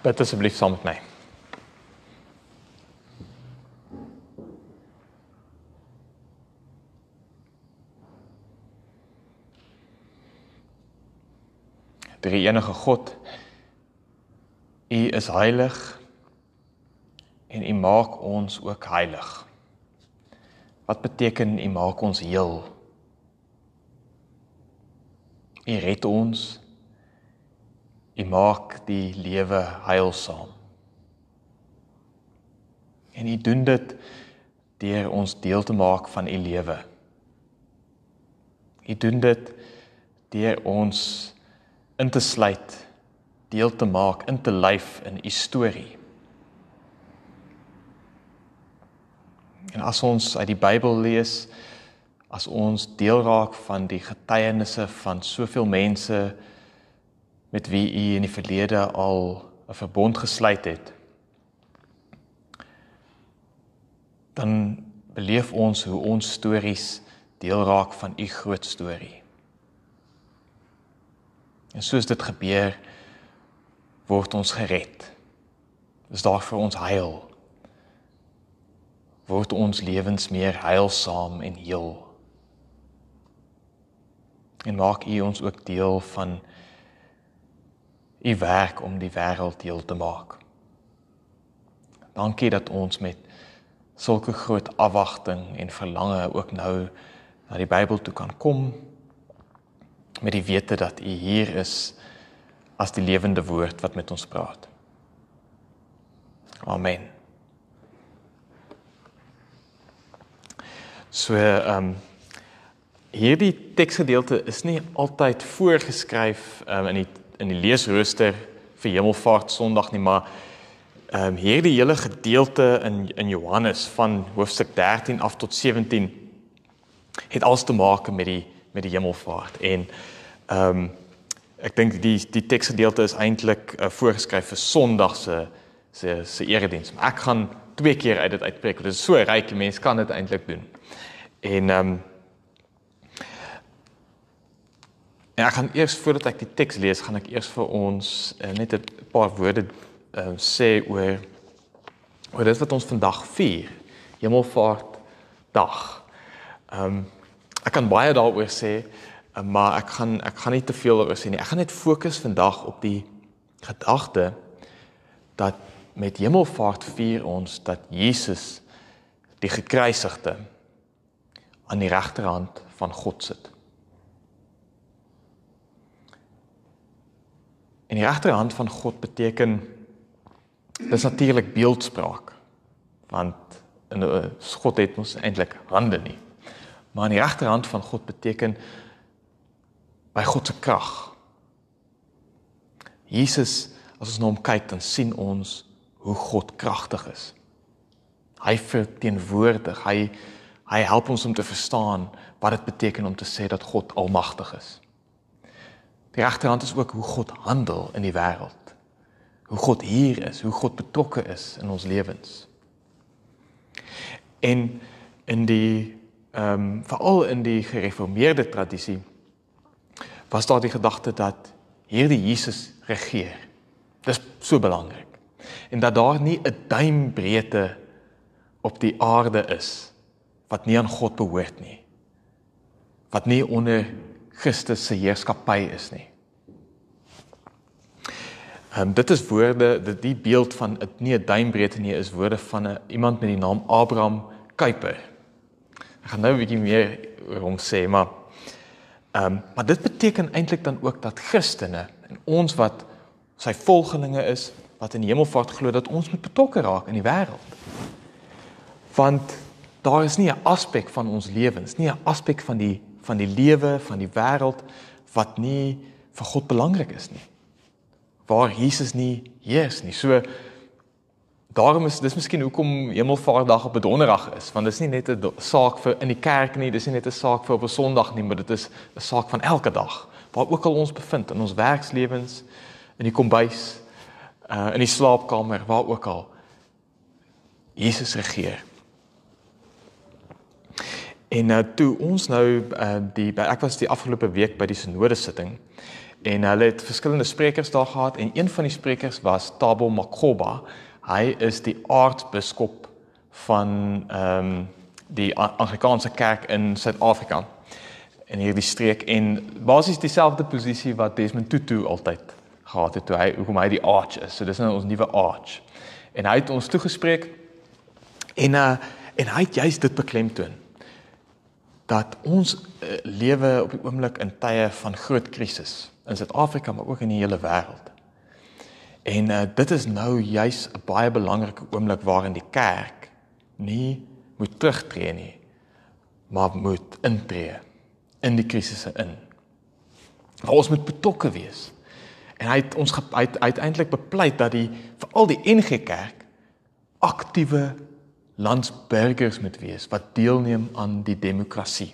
Bid asseblief saam met my. Drie enige God. U is heilig en U maak ons ook heilig. Wat beteken U maak ons heel? U red ons. U maak die lewe heilsaam. En U doen dit deur ons deel te maak van U lewe. U doen dit deur ons in te sluit, deel te maak, in te lyf in u storie. En as ons uit die Bybel lees, as ons deel raak van die getuienisse van soveel mense met wie u in die verlede al 'n verbond gesluit het, dan beleef ons hoe ons stories deel raak van u groot storie. En soos dit gebeur, word ons gered. Is daar vir ons heil? Word ons lewens meer heilsaam en heel? En maak U ons ook deel van U werk om die wêreld heel te maak. Dankie dat ons met sulke groot afwagting en verlange ook nou na die Bybel toe kan kom met die wete dat U hier is as die lewende woord wat met ons praat. Amen. So ehm um, hierdie teksgedeelte is nie altyd voorgeskryf um, in die in die leesrooster vir Hemelvaart Sondag nie, maar ehm um, hierdie hele gedeelte in in Johannes van hoofstuk 13 af tot 17 het alles te maak met die met die hemelvaart en ehm um, ek dink die die teksgedeelte is eintlik uh, voorgeskryf vir Sondag se se se erediens. Maar ek gaan twee keer uit dit uitpreek. Dit is so ryk, mense kan dit eintlik doen. En ehm um, En ek gaan eers voordat ek die teks lees, gaan ek eers vir ons uh, net 'n paar woorde uh, sê oor oor dit wat ons vandag vier. Hemelvaart dag. Ehm um, ek kan baie daaroor sê, eh, maar ek gaan ek gaan nie te veel daaroor sê nie. Ek gaan net fokus vandag op die gedagte dat met hemelvaart vier ons dat Jesus die gekruisigde aan die regterhand van God sit. En die regterhand van God beteken dis natuurlik beeldspraak want in God het ons eintlik hande nie. Maar aan die regterhand van God beteken by God se krag. Jesus, as ons na hom kyk, dan sien ons hoe God kragtig is. Hy verteenwoordig, hy hy help ons om te verstaan wat dit beteken om te sê dat God almagtig is. Die regterhand is ook hoe God handel in die wêreld. Hoe God hier is, hoe God betrokke is in ons lewens. En in die ehm um, veral in die gereformeerde tradisie was daar die gedagte dat hierdie Jesus regeer. Dis so belangrik. En dat daar nie 'n duimbreedte op die aarde is wat nie aan God behoort nie. Wat nie onder Christus se heerskappy is nie. Ehm um, dit is woorde, dit die beeld van 'n nie 'n duimbreedte nie is woorde van 'n iemand met die naam Abraham Kuyper Ek gaan nou 'n bietjie meer oor hom sê, maar ehm um, maar dit beteken eintlik dan ook dat Christene en ons wat sy volgelinge is, wat in die hemelvaart glo dat ons moet betrokke raak in die wêreld. Want daar is nie 'n aspek van ons lewens, nie 'n aspek van die van die lewe van die wêreld wat nie vir God belangrik is nie. Waar Jesus nie heers nie. So Daarom is dis miskien hoekom Hemelvaartdag op 'n donderdag is, want dit is nie net 'n saak vir in die kerk nie, dis nie net 'n saak vir op 'n Sondag nie, maar dit is 'n saak van elke dag. Waar ook al ons bevind in ons werkslewens, in die kombuis, uh in die slaapkamer, waar ook al Jesus regeer. En nou toe ons nou uh die ek was die afgelope week by die sinode sitting En hulle het verskillende sprekers daar gehad en een van die sprekers was Tabo Makgoba. Hy is die aartsbiskop van ehm um, die Anglikaanse kerk in Suid-Afrika in hierdie streek en basies dieselfde posisie wat Desmond Tutu altyd gehad het toe hy hoekom hy die arch is. So dis nou ons nuwe arch. En hy het ons toegespreek en uh en hy het juist dit beklemtoon dat ons uh, lewe op die oomblik in tye van groot krisis in Suid-Afrika maar ook in die hele wêreld. En uh, dit is nou juis 'n baie belangrike oomblik waarin die kerk nie moet terugtreë nie, maar moet intree in die krisisse in. Maar ons moet betrokke wees. En hy het ons hy het uiteindelik bepleit dat die veral die NG Kerk aktiewe landsburgers moet wees wat deelneem aan die demokrasie.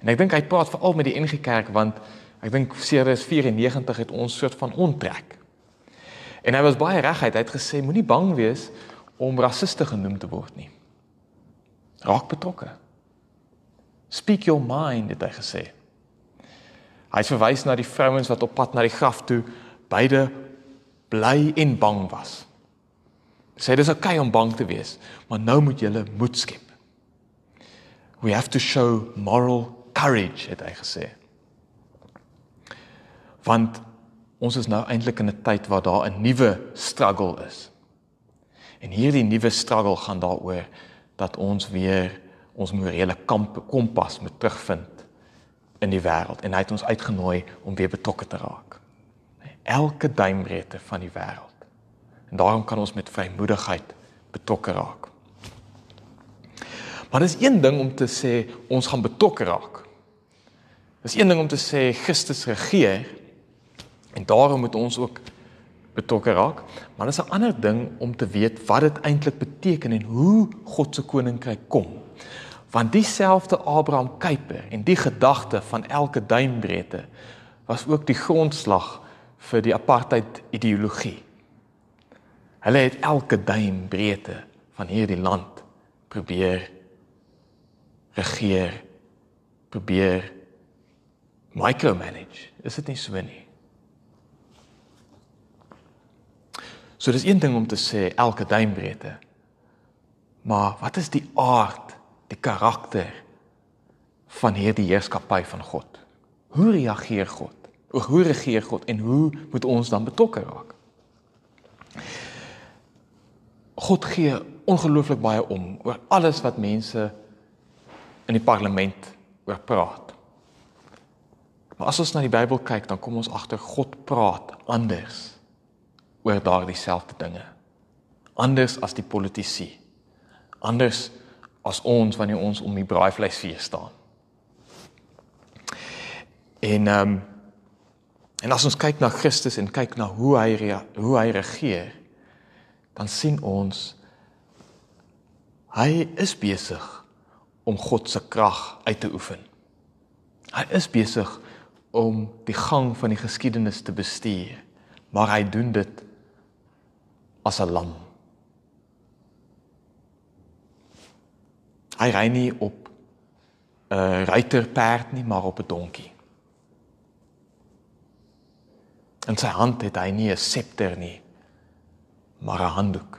En ek dink hy praat veral met die NG Kerk want ek dink sedert 94 het ons soort van onttrek. En hy was baie reguit, hy het gesê moenie bang wees om rassiste genoem te word nie. Raak betrokke. Speak your mind het hy gesê. Hy verwys na die vrouens wat op pad na die graf toe beide bly en bang was. Sê dis okay om bang te wees, maar nou moet jy moed skep. We have to show moral courage het hy gesê. Want ons is nou eintlik in 'n tyd waar daar 'n nuwe struggle is. En hierdie nuwe struggle gaan daaroor dat ons weer ons morele kompas moet terugvind in die wêreld en hy het ons uitgenooi om weer betrokke te raak. Elke duimbreedte van die wêreld. En daarom kan ons met vrymoedigheid betrokke raak. Maar dis een ding om te sê ons gaan betrokke raak. Dis een ding om te sê Christus regeer en daarom moet ons ook betrokke raak, maar dis 'n ander ding om te weet wat dit eintlik beteken en hoe God se koninkryk kom. Want dieselfde Abraham Kuyper en die gedagte van elke duimbreedte was ook die grondslag vir die apartheid ideologie. Hulle het elke duimbreedte van hierdie land probeer regeer, probeer micromanage. Is dit nie so nie? So dis een ding om te sê elke duimbreedte. Maar wat is die aard die karakter van hierdie heerskappy van God. Hoe reageer God? Hoe regeer God en hoe moet ons dan betrokke raak? God gee ongelooflik baie om oor alles wat mense in die parlement oor praat. Maar as ons na die Bybel kyk, dan kom ons agter God praat anders oor daardie selfde dinge. Anders as die politici. Anders as ons wanneer ons om die braaivleisfees staan. En ehm um, en as ons kyk na Christus en kyk na hoe hy hoe hy regeer, dan sien ons hy is besig om God se krag uit te oefen. Hy is besig om die gang van die geskiedenis te bestuur, maar hy doen dit as 'n lam. Hy ry nie op 'n ruiterperd nie, maar op 'n donkie. In sy hand het hy nie 'n septer nie, maar 'n handdoek.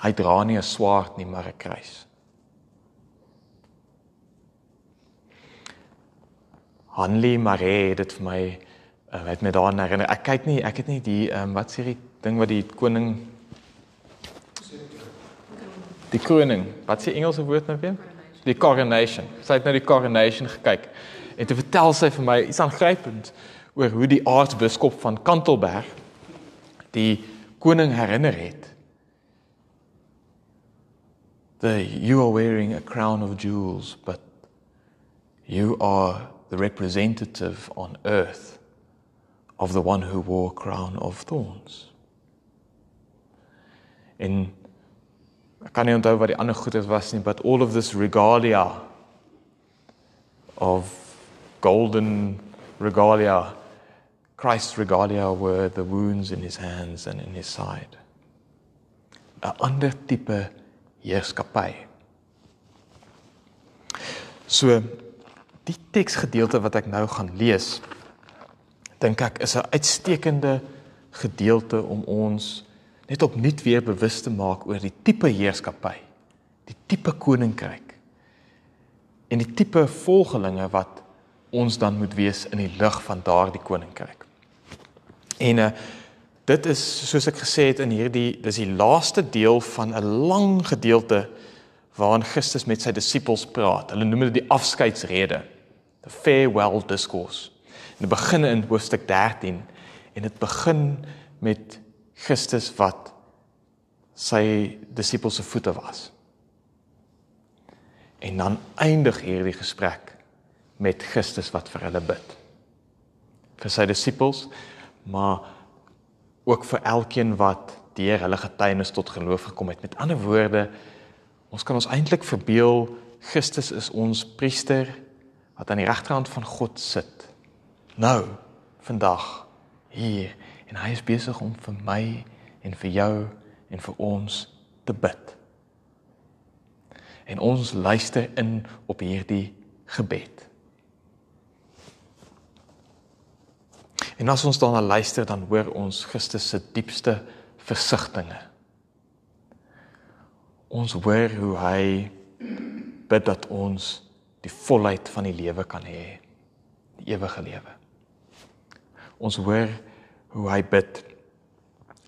Hy dra nie 'n swaard nie, maar 'n kruis. Hanlie Maree het dit vir my uh, het my daaraan herinner. Ek kyk nie, ek het nie die um, wat sê die ding wat die koning die kroning. Wat sê Engelse woord nou weer? Die coronation. Sy het nou die coronation gekyk en te vertel sy vir my iets aangrypend oor hoe die aartsbiskop van Kantelberg die koning herinner het. The you are wearing a crown of jewels but you are the representative on earth of the one who wore a crown of thorns. En Ek kan nie onthou wat die ander goedes was nie, but all of this regalia of golden regalia Christ's regalia were the wounds in his hands and in his side. 'n ander tipe heerskappy. So die teksgedeelte wat ek nou gaan lees, dink ek is 'n uitstekende gedeelte om ons net opnuut weer bewus te maak oor die tipe heerskappy, die tipe koninkryk en die tipe volgelinge wat ons dan moet wees in die lig van daardie koninkryk. En uh, dit is soos ek gesê het in hierdie dis die laaste deel van 'n lang gedeelte waarin Christus met sy disippels praat. Hulle noem dit die afskeidsrede, the farewell discourse. En dit begin in hoofstuk 13 en dit begin met Christus wat sy disippels se voete was. En dan eindig hierdie gesprek met Christus wat vir hulle bid. Vir sy disippels, maar ook vir elkeen wat deur hulle getuienis tot geloof gekom het. Met ander woorde, ons kan ons eintlik verbeel Christus is ons priester wat aan die regterhand van God sit. Nou, vandag hier en hy is besig om vir my en vir jou en vir ons te bid. En ons luister in op hierdie gebed. En as ons daarna luister, dan hoor ons Christus se diepste versigtings. Ons hoor hoe hy bid dat ons die volheid van die lewe kan hê, die ewige lewe. Ons hoor hoe hy bid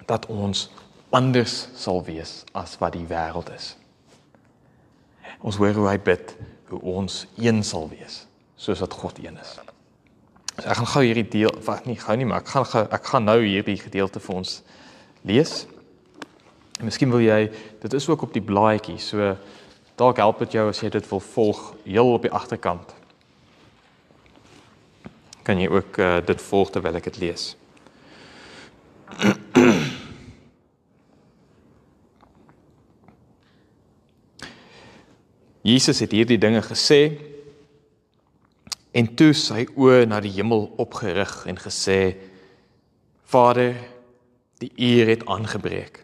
dat ons anders sal wees as wat die wêreld is. Ons hoor hoe hy bid hoe ons een sal wees soos wat God een is. So ek gaan gou hierdie deel wat nie gou nie, maar ek gaan gou ek gaan nou hierdie gedeelte vir ons lees. En miskien wil jy dit is ook op die blaadjie. So dalk help dit jou as jy dit wil volg heel op die agterkant. Kan jy ook uh, dit volg terwyl ek dit lees? Jesus het hierdie dinge gesê en toe sy oë na die hemel opgerig en gesê Vader die uur het aangebreek.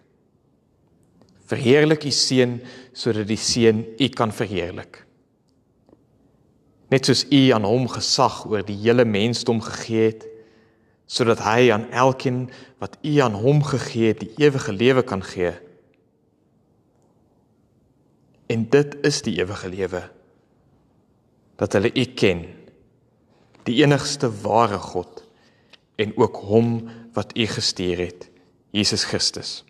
Verheerlik u seun sodat die seun u kan verheerlik. Net soos u aan hom gesag oor die hele mensdom gegee het sodat hy aan elkeen wat u aan hom gegee het die ewige lewe kan gee. En dit is die ewige lewe dat hulle u ken die enigste ware God en ook hom wat u gestuur het, Jesus Christus.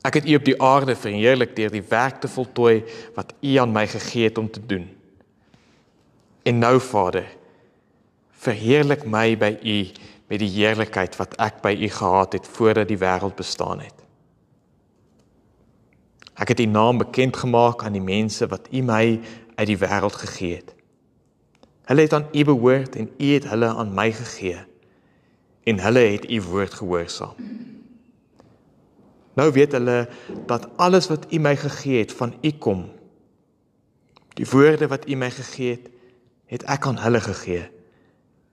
Ek het u op die aarde verheerlik deur die werk te voltooi wat u aan my gegee het om te doen. En nou Vader, verheerlik my by u met die heerlikheid wat ek by u gehad het voordat die wêreld bestaan het. Ek het u naam bekend gemaak aan die mense wat u my uit die wêreld gegee het. Hulle het aan U behoort en U het hulle aan my gegee. En hulle het U woord gehoorsaam. Nou weet hulle dat alles wat U my gegee het van U kom. Die woorde wat U my gegee het, het ek aan hulle gegee.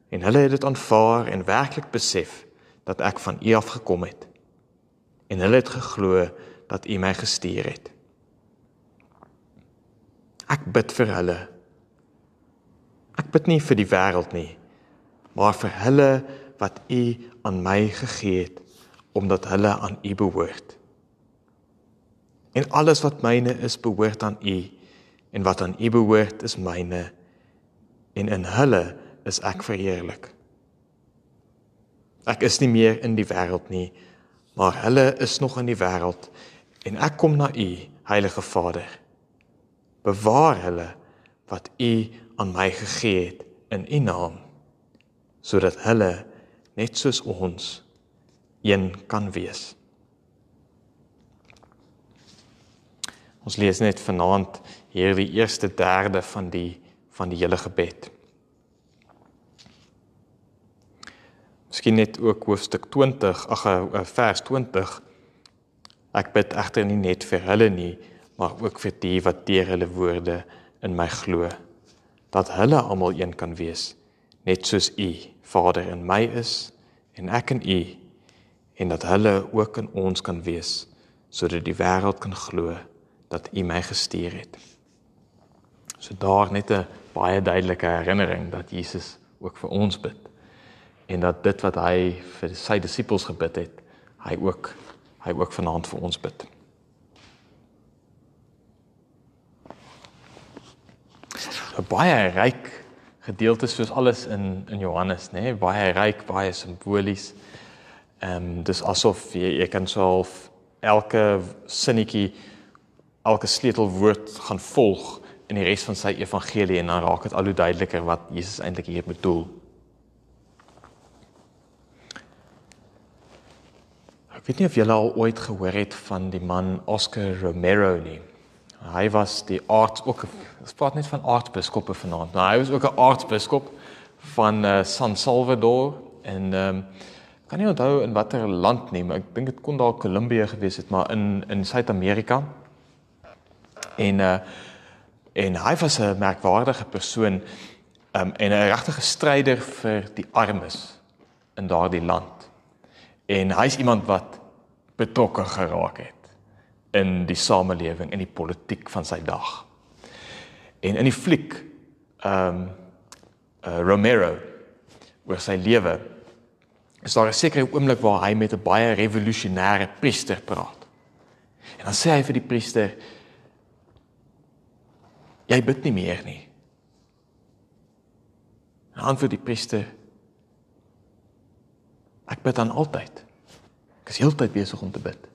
En hulle het dit aanvaar en werklik besef dat ek van U af gekom het. En hulle het geglo dat U my gestuur het. Ek bid vir hulle Ek bid nie vir die wêreld nie, maar vir hulle wat U aan my gegee het omdat hulle aan U behoort. En alles wat myne is, behoort aan U en wat aan U behoort is myne en in hulle is ek verheerlik. Ek is nie meer in die wêreld nie, maar hulle is nog in die wêreld en ek kom na U, Heilige Vader. Bewaar hulle wat U aan my gegee het in U naam sodat hulle net soos ons een kan wees. Ons lees net vanaand hierdie eerste derde van die van die hele gebed. Miskien net ook hoofstuk 20, ag eh, vers 20. Ek bid egter nie net vir hulle nie, maar ook vir die wat deur hulle woorde in my glo dat hulle almal een kan wees net soos u Vader in my is en ek in u en dat hulle ook in ons kan wees sodat die wêreld kan glo dat u my gestuur het. So daar net 'n baie duidelike herinnering dat Jesus ook vir ons bid en dat dit wat hy vir sy disippels gebid het, hy ook hy ook vanaand vir ons bid. 'n baie ryk gedeelte soos alles in in Johannes, nê, nee? baie ryk, baie simbolies. Ehm um, dis asof jy, jy kan self elke sinnetjie elke sleutelwoord gaan volg in die res van sy evangelie en dan raak dit al hoe duideliker wat Jesus eintlik hier bedoel. Ek weet nie of julle al ooit gehoor het van die man Oscar Romero nie. Hy was die aarts ook ons praat net van aartsbiskoppe vanaand. Nou hy was ook 'n aartsbiskop van uh, San Salvador en ehm um, kan nie onthou in watter land nie, maar ek dink dit kon dalk Kolumbie gewees het, maar in in Suid-Amerika. En uh en hy was 'n merkwaardige persoon um, en 'n regte stryder vir die armes in daardie land. En hy's iemand wat betrokke geraak het in die samelewing en die politiek van sy dag. En in die fliek ehm um, uh, Romero oor sy lewe is daar 'n sekere oomblik waar hy met 'n baie revolusionêre priester praat. En dan sê hy vir die priester jy bid nie meer nie. En antwoord die priester ek bid dan altyd. Ek is heeltyd besig om te bid.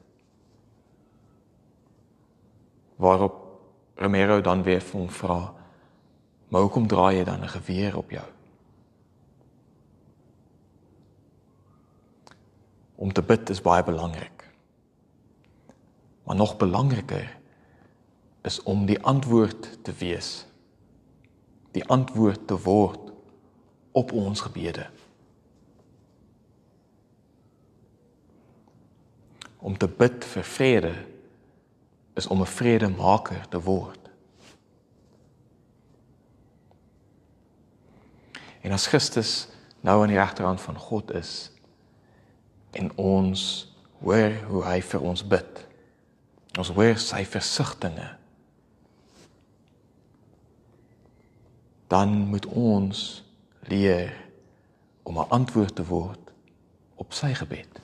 Waarop Romero dan weer vir hom vra: "Maar hoekom draai jy dan 'n geweer op jou?" Om te bid is baie belangrik. Maar nog belangriker is om die antwoord te wees. Die antwoord te word op ons gebede. Om te bid vir vrede is om 'n vredemaker te word. En as Christus nou aan die regterhand van God is en ons hoor hoe hy vir ons bid. Ons hoor sy versigtings dan moet ons leer om 'n antwoord te word op sy gebed.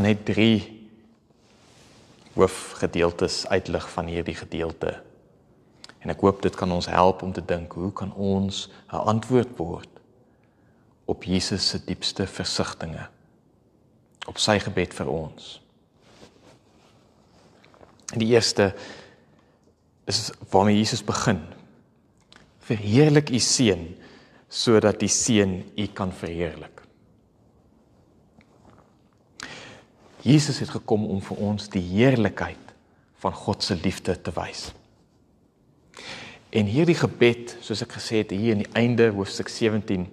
Kan net 3 hoofgedeeltes uitlig van hierdie gedeelte. En ek hoop dit kan ons help om te dink hoe kan ons 'n antwoord word op Jesus se diepste versigtings op sy gebed vir ons. Die eerste is waarmee Jesus begin. Verheerlik u seun sodat die seun u kan verheerlik. Jesus het gekom om vir ons die heerlikheid van God se liefde te wys. En hierdie gebed, soos ek gesê het hier in die einde hoofstuk 17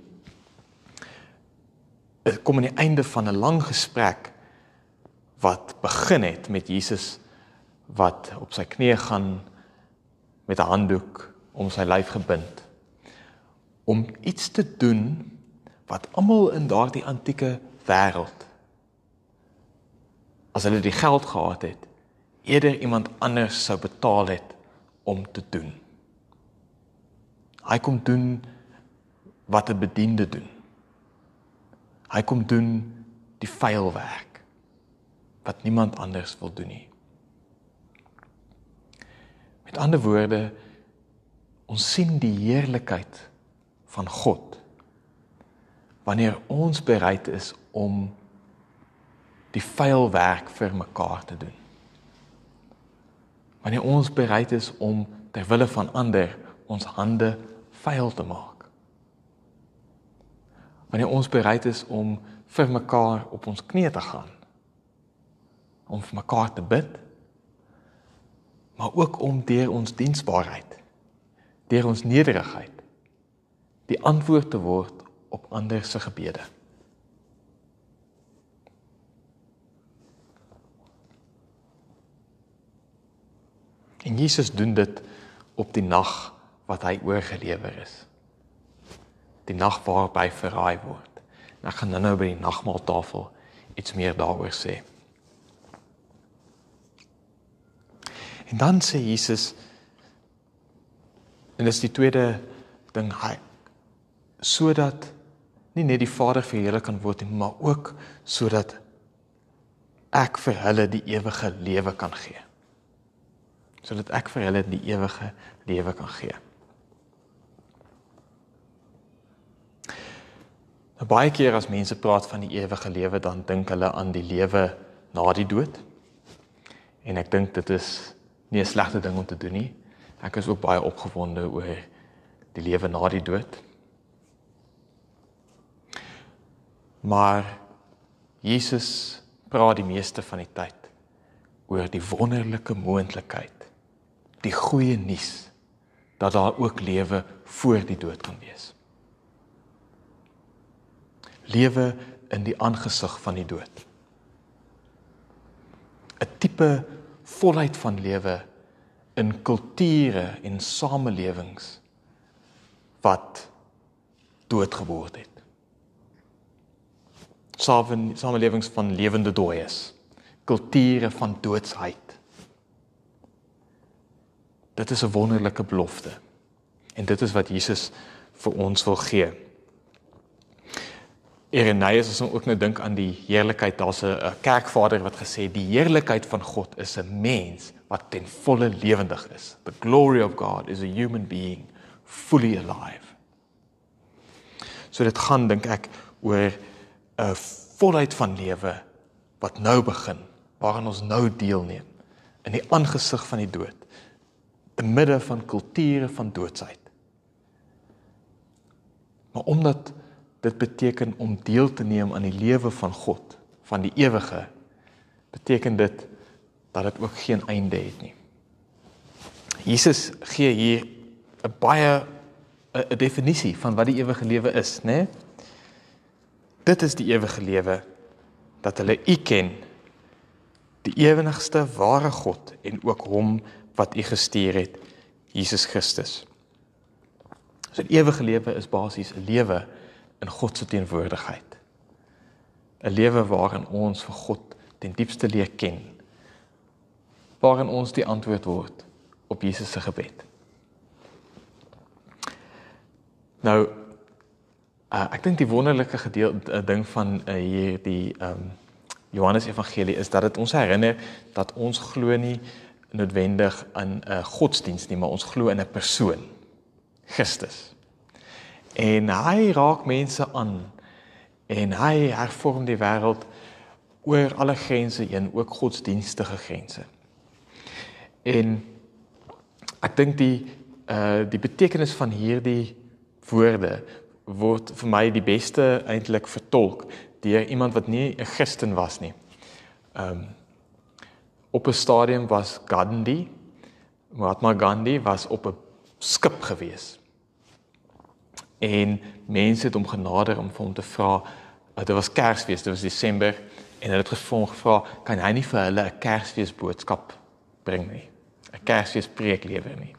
kom aan die einde van 'n lang gesprek wat begin het met Jesus wat op sy knieë gaan met 'n handdoek om sy lyf gebind om iets te doen wat almal in daardie antieke wêreld as hulle die geld gehad het eerder iemand anders sou betaal het om te doen. Hy kom doen wat 'n bediende doen. Hy kom doen die vuil werk wat niemand anders wil doen nie. Met ander woorde ons sien die heerlikheid van God wanneer ons bereid is om die vuil werk vir mekaar te doen. Wanneer ons bereid is om ter wille van ander ons hande vuil te maak wanneer ons bereid is om vir mekaar op ons knieë te gaan om vir mekaar te bid maar ook om deur ons diensbaarheid deur ons nederigheid die antwoord te word op ander se gebede En Jesus doen dit op die nag wat hy oorgelewer is die nag waarop hy verraai word. Ek gaan nou-nou by die nagmaaltafel iets meer daaroor sê. En dan sê Jesus en dis die tweede ding hy sodat nie net die Vader verheerlik kan word nie, maar ook sodat ek vir hulle die ewige lewe kan gee. Sodat ek vir hulle die ewige lewe kan gee. Nou baie keer as mense praat van die ewige lewe, dan dink hulle aan die lewe na die dood. En ek dink dit is nie 'n slegte ding om te doen nie. Ek is ook baie opgewonde oor die lewe na die dood. Maar Jesus praat die meeste van die tyd oor die wonderlike moontlikheid, die goeie nuus dat daar ook lewe voor die dood kan wees. Lewe in die aangesig van die dood. 'n Tipe volheid van lewe in kulture en samelewings wat doodgeword het samelewings van lewende dooies, kulture van doodsheid. Dit is 'n wonderlike belofte. En dit is wat Jesus vir ons wil gee. Irenaeus as ons ook nou dink aan die heerlikheid, daar's 'n kerkvader wat gesê die heerlikheid van God is 'n mens wat ten volle lewendig is. The glory of God is a human being fully alive. So dit gaan dink ek oor 'n volheid van lewe wat nou begin, waaraan ons nou deelneem in die aangesig van die dood, te midde van kulture van doodsheid. Maar omdat dit beteken om deel te neem aan die lewe van God, van die ewige, beteken dit dat dit ook geen einde het nie. Jesus gee hier 'n baie 'n definisie van wat die ewige lewe is, né? Nee? Dit is die ewige lewe dat hulle U ken, die ewigste ware God en ook hom wat U gestuur het, Jesus Christus. So die ewige lewe is basies 'n lewe in God se teenwoordigheid. 'n Lewe waarin ons vir God ten diepste leer ken. Waarin ons die antwoord word op Jesus se gebed. Nou Uh, ek dink die wonderlike gedeelte uh, ding van uh, hier die ehm um, Johannes Evangelie is dat dit ons herinner dat ons glo nie noodwendig in 'n uh, godsdiens nie, maar ons glo in 'n persoon, Christus. En hy raak mense aan en hy hervorm die wêreld oor alle grense heen, ook godsdienstige grense. En ek dink die uh die betekenis van hierdie woorde word vir my die beste eintlik vertolk deur iemand wat nie 'n Christen was nie. Ehm um, op 'n stadium was Gandhi, Mahatma Gandhi was op 'n skip gewees. En mense het hom genader om vir hom te vra, uh, dit was Kersfees, dit was Desember en hulle het gevra, kan hy nie vir hulle 'n Kersfees boodskap bring nie? 'n Kersfees preek lewer nie.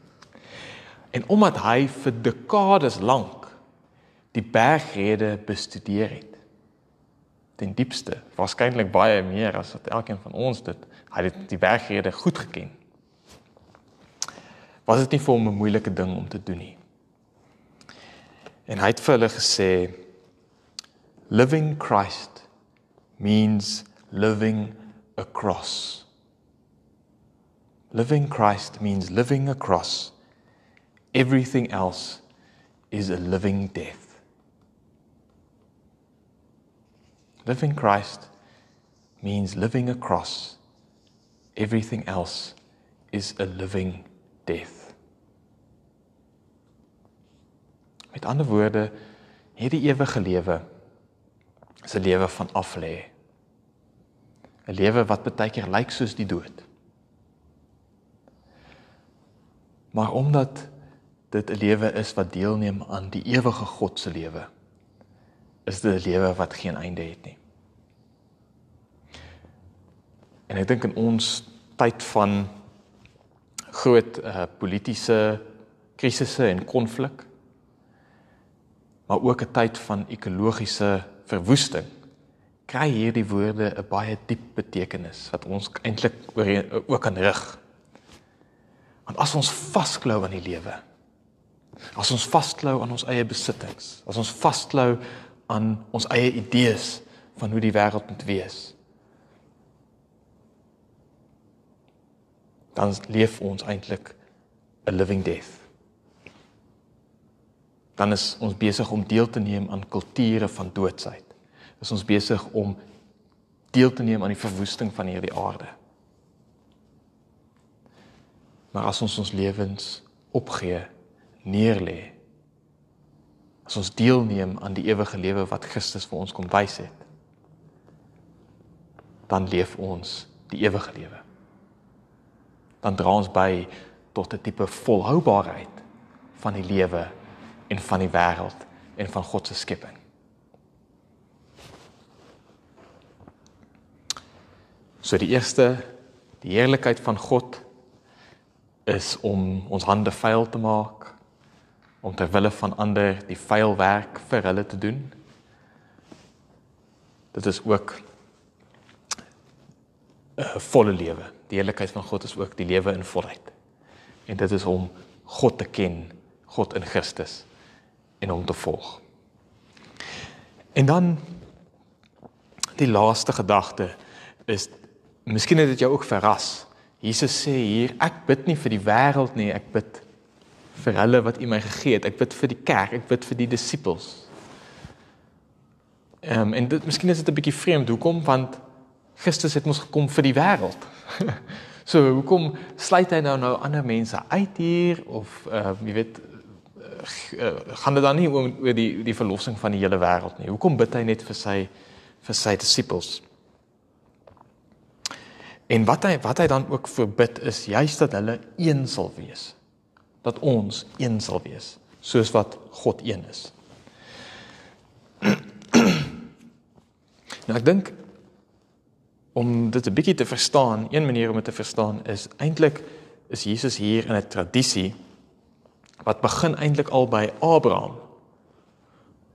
En omdat hy vir dekades lank die bergrede bestudeer het. Ten diepste, waarskynlik baie meer as wat elkeen van ons dit, hy het die bergrede goed geken. Was dit nie vir hom 'n moeilike ding om te doen nie? En hy het vir hulle gesê living Christ means living across. Living Christ means living across. Everything else is a living death. Living Christ means living across. Everything else is a living death. Met ander woorde, hierdie ewige lewe is 'n lewe van aflê. 'n Lewe wat baie keer lyk soos die dood. Maar omdat dit 'n lewe is wat deelneem aan die ewige God se lewe, is dit 'n lewe wat geen einde het nie. En ek dink in ons tyd van groot uh, politieke krisisse en konflik maar ook 'n tyd van ekologiese verwoesting, kry hierdie woorde 'n baie diep betekenis wat ons eintlik ook kan rig. Want as ons vasklou aan die lewe, as ons vasklou aan ons eie besittings, as ons vasklou aan ons eie idees van hoe die wêreld moet wees, dan leef ons eintlik 'n living death. Dan is ons besig om deel te neem aan kulture van doodsheid. Is ons besig om deel te neem aan die verwoesting van hierdie aarde. Maar as ons ons lewens opgee, neerlê, as ons deelneem aan die ewige lewe wat Christus vir ons kom wys het, dan leef ons die ewige lewe dan dra ons by tot 'n tipe volhoubaarheid van die lewe en van die wêreld en van God se skepping. So die eerste die heerlikheid van God is om ons hande vuil te maak om ter wille van ander die vuil werk vir hulle te doen. Dit is ook 'n volle lewe die heerlikheid van God is ook die lewe in volheid. En dit is om God te ken, God in Christus en hom te volg. En dan die laaste gedagte is miskien het dit jou ook verras. Jesus sê hier ek bid nie vir die wêreld nie, ek bid vir hulle wat U my gegee het. Ek bid vir die kerk, ek bid vir die disippels. Ehm um, en dit miskien is dit 'n bietjie vreemd. Hoekom? Want Christus het ons gekom vir die wêreld. so hoekom sluit hy nou nou ander mense uit hier of uh jy weet uh, gaan dit dan nie oor, oor die die verlossing van die hele wêreld nie. Hoekom bid hy net vir sy vir sy disippels? En wat hy wat hy dan ook verbid is juist dat hulle een sal wees. Dat ons een sal wees soos wat God een is. nou ek dink om dit 'n bietjie te verstaan, een manier om dit te verstaan is eintlik is Jesus hier in 'n tradisie wat begin eintlik al by Abraham.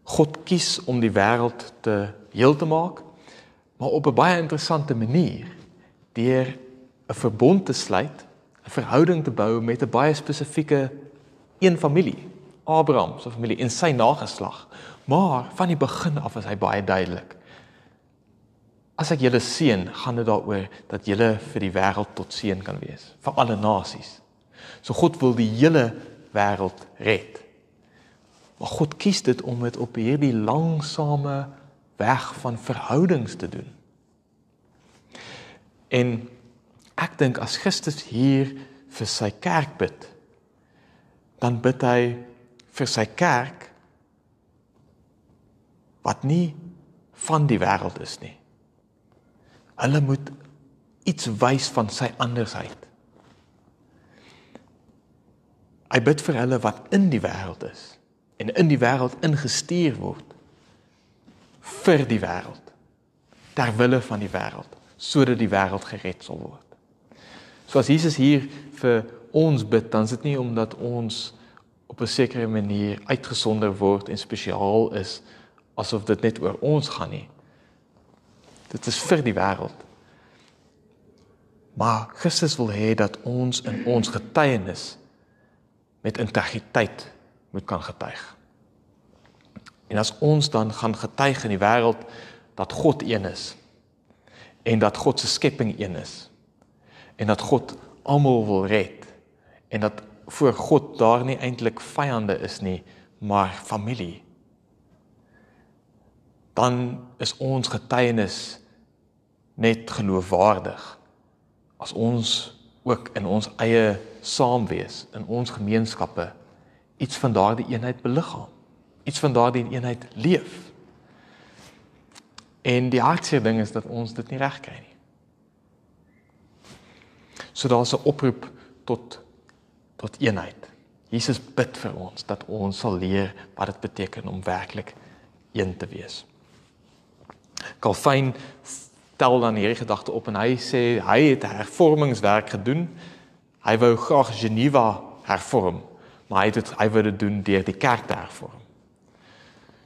God kies om die wêreld te heel te maak, maar op 'n baie interessante manier deur 'n verbond te sluit, 'n verhouding te bou met 'n baie spesifieke een familie, Abraham se familie en sy nageslag. Maar van die begin af is hy baie duidelik. As ek julle seën, gaan dit daaroor dat julle vir die wêreld tot seën kan wees, vir alle nasies. So God wil die hele wêreld red. Maar God kies dit om dit op hierdie langsame weg van verhoudings te doen. En ek dink as Christus hier vir sy kerk bid, dan bid hy vir sy kerk wat nie van die wêreld is nie Hulle moet iets wys van sy andersheid. Hy bid vir hulle wat in die wêreld is en in die wêreld ingestuur word vir die wêreld ter wille van die wêreld sodat die wêreld gered sal word. So as Jesus hier vir ons bid, dan is dit nie omdat ons op 'n sekere manier uitgesonder word en spesiaal is asof dit net oor ons gaan nie. Dit is vir die wêreld. Maar Christus wil hê dat ons in ons getuienis met integriteit moet kan getuig. En as ons dan gaan getuig in die wêreld dat God een is en dat God se skepping een is en dat God almal wil red en dat voor God daar nie eintlik vyande is nie, maar familie. Dan is ons getuienis net geloofwaardig as ons ook in ons eie saamwees in ons gemeenskappe iets van daardie eenheid beliggaam iets van daardie eenheid leef. En die hartseer ding is dat ons dit nie reg kry nie. So daar's 'n oproep tot tot eenheid. Jesus bid vir ons dat ons sal leer wat dit beteken om werklik een te wees. Calvin tel dan hierdie gedagte op en hy sê hy het hervormingswerk gedoen. Hy wou graag Geneva hervorm, maar hy het dit hy wou dit doen deur die kerk te hervorm.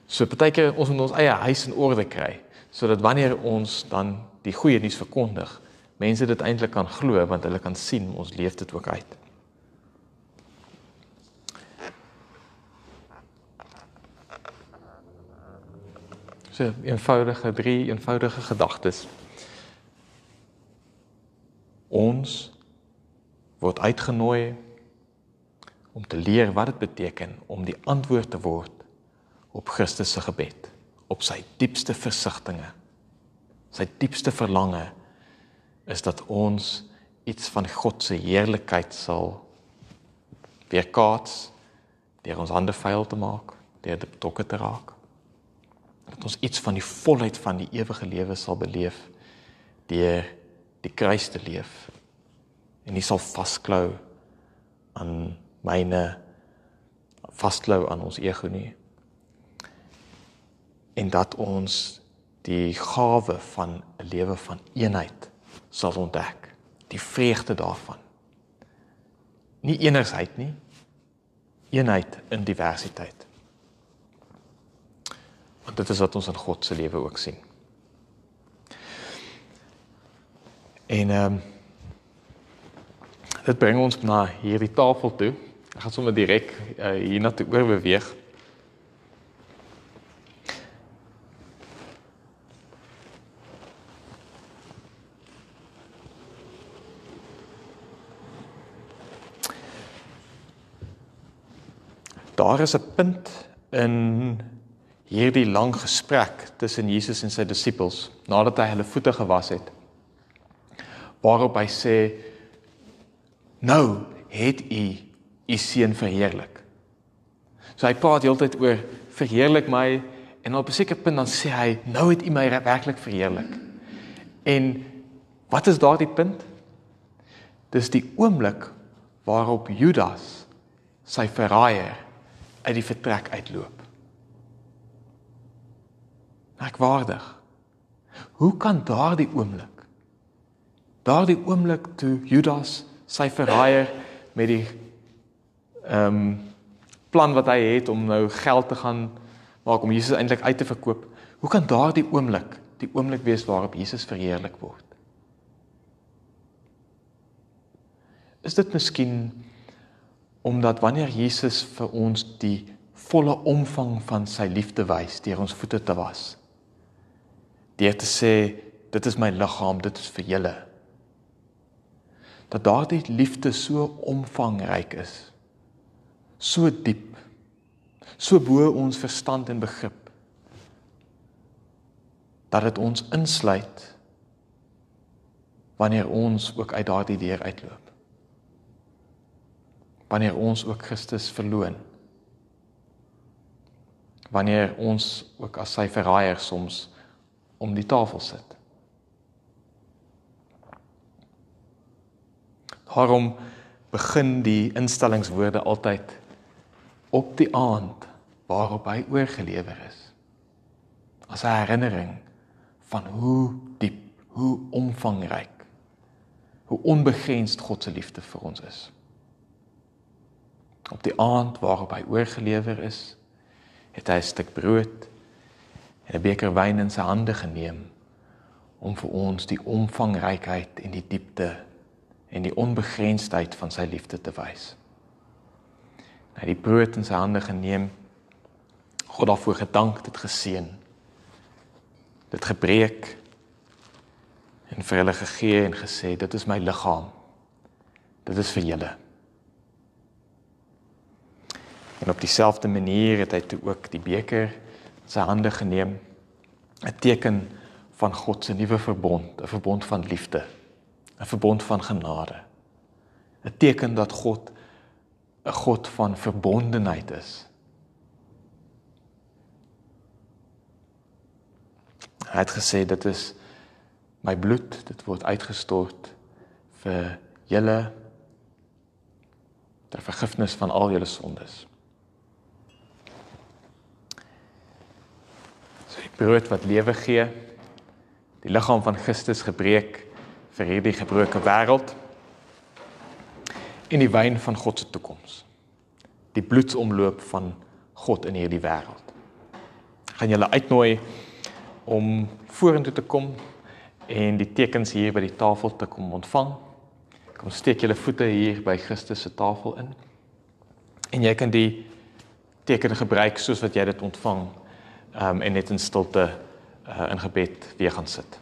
So partykeer ons moet ons eie huis in orde kry sodat wanneer ons dan die goeie nuus verkondig, mense dit eintlik kan glo want hulle kan sien ons leef dit ook uit. So eenvoudige drie eenvoudige gedagtes. Ons word uitgenooi om te leer wat dit beteken om die antwoord te word op Christus se gebed, op sy diepste versigtings. Sy diepste verlange is dat ons iets van God se heerlikheid sal weerkaats deur ons hande vuil te maak, deur dit betrokke te raak. Dat ons iets van die volheid van die ewige lewe sal beleef deur die kruis te leef. En nie sal vasklou aan myne vasklou aan ons ego nie. En dat ons die gawe van 'n lewe van eenheid sal ontdek, die vreugde daarvan. Nie eenheid nie, eenheid in diversiteit. Want dit is wat ons in God se lewe ook sien. En ehm um, dit bring ons na hierdie tafel toe. Ek gaan sommer direk uh, hier na toe oorbeweeg. Daar is 'n punt in hierdie lang gesprek tussen Jesus en sy disippels nadat hy hulle voete gewas het. Waarop hy sê: "Nou het u u seun verheerlik." So hy praat heeltyd oor verheerlik my en op 'n sekere punt dan sê hy: "Nou het u my werklik verheerlik." En wat is daardie punt? Dis die oomblik waarop Judas sy verraaier uit die vertrek uitloop. Merkwaardig. Hoe kan daardie oomblik daardie oomblik toe Judas sy verraaier met die ehm um, plan wat hy het om nou geld te gaan maak om Jesus eintlik uit te verkoop, hoe kan daardie oomblik die oomblik wees waarop Jesus verheerlik word? Is dit miskien omdat wanneer Jesus vir ons die volle omvang van sy liefde wys deur ons voete te was deur te sê dit is my liggaam dit is vir julle dat daardie liefde so omvangryk is so diep so bo ons verstand en begrip dat dit ons insluit wanneer ons ook uit daardie deur uitloop wanneer ons ook Christus verloon. Wanneer ons ook as sy verraaier soms om die tafel sit. Daarom begin die instellingswoorde altyd op die aand waarop hy oorgelewer is. As 'n herinnering van hoe diep, hoe omvangryk, hoe onbegrensd God se liefde vir ons is. Op die aand waarop hy oorgelewer is, het hy 'n stuk brood 'n beker wyn in sy hande geneem om vir ons die omvangrykheid en die diepte en die onbegrensdheid van sy liefde te wys. Hy het die brood in sy hande geneem, God daarvoor gedank, dit geseën, dit gebreek en vir hulle gegee en gesê, dit is my liggaam. Dit is vir julle. En op dieselfde manier het hy toe ook die beker sy hande geneem. 'n Teken van God se nuwe verbond, 'n verbond van liefde, 'n verbond van genade. 'n Teken dat God 'n God van verbondenheid is. Hy het gesê dit is my bloed, dit word uitgestort vir julle ter vergifnis van al julle sondes. Brood wat lewe gee. Die liggaam van Christus gebreek vir hierdie gebroke wêreld. En die wyn van God se toekoms. Die bloedsomloop van God in hierdie wêreld. gaan julle uitnooi om vorentoe te kom en die tekens hier by die tafel te kom ontvang. Kom steek julle voete hier by Christus se tafel in. En jy kan die teken gebruik soos wat jy dit ontvang. Um, en net in stilte uh, in gebed weer gaan sit.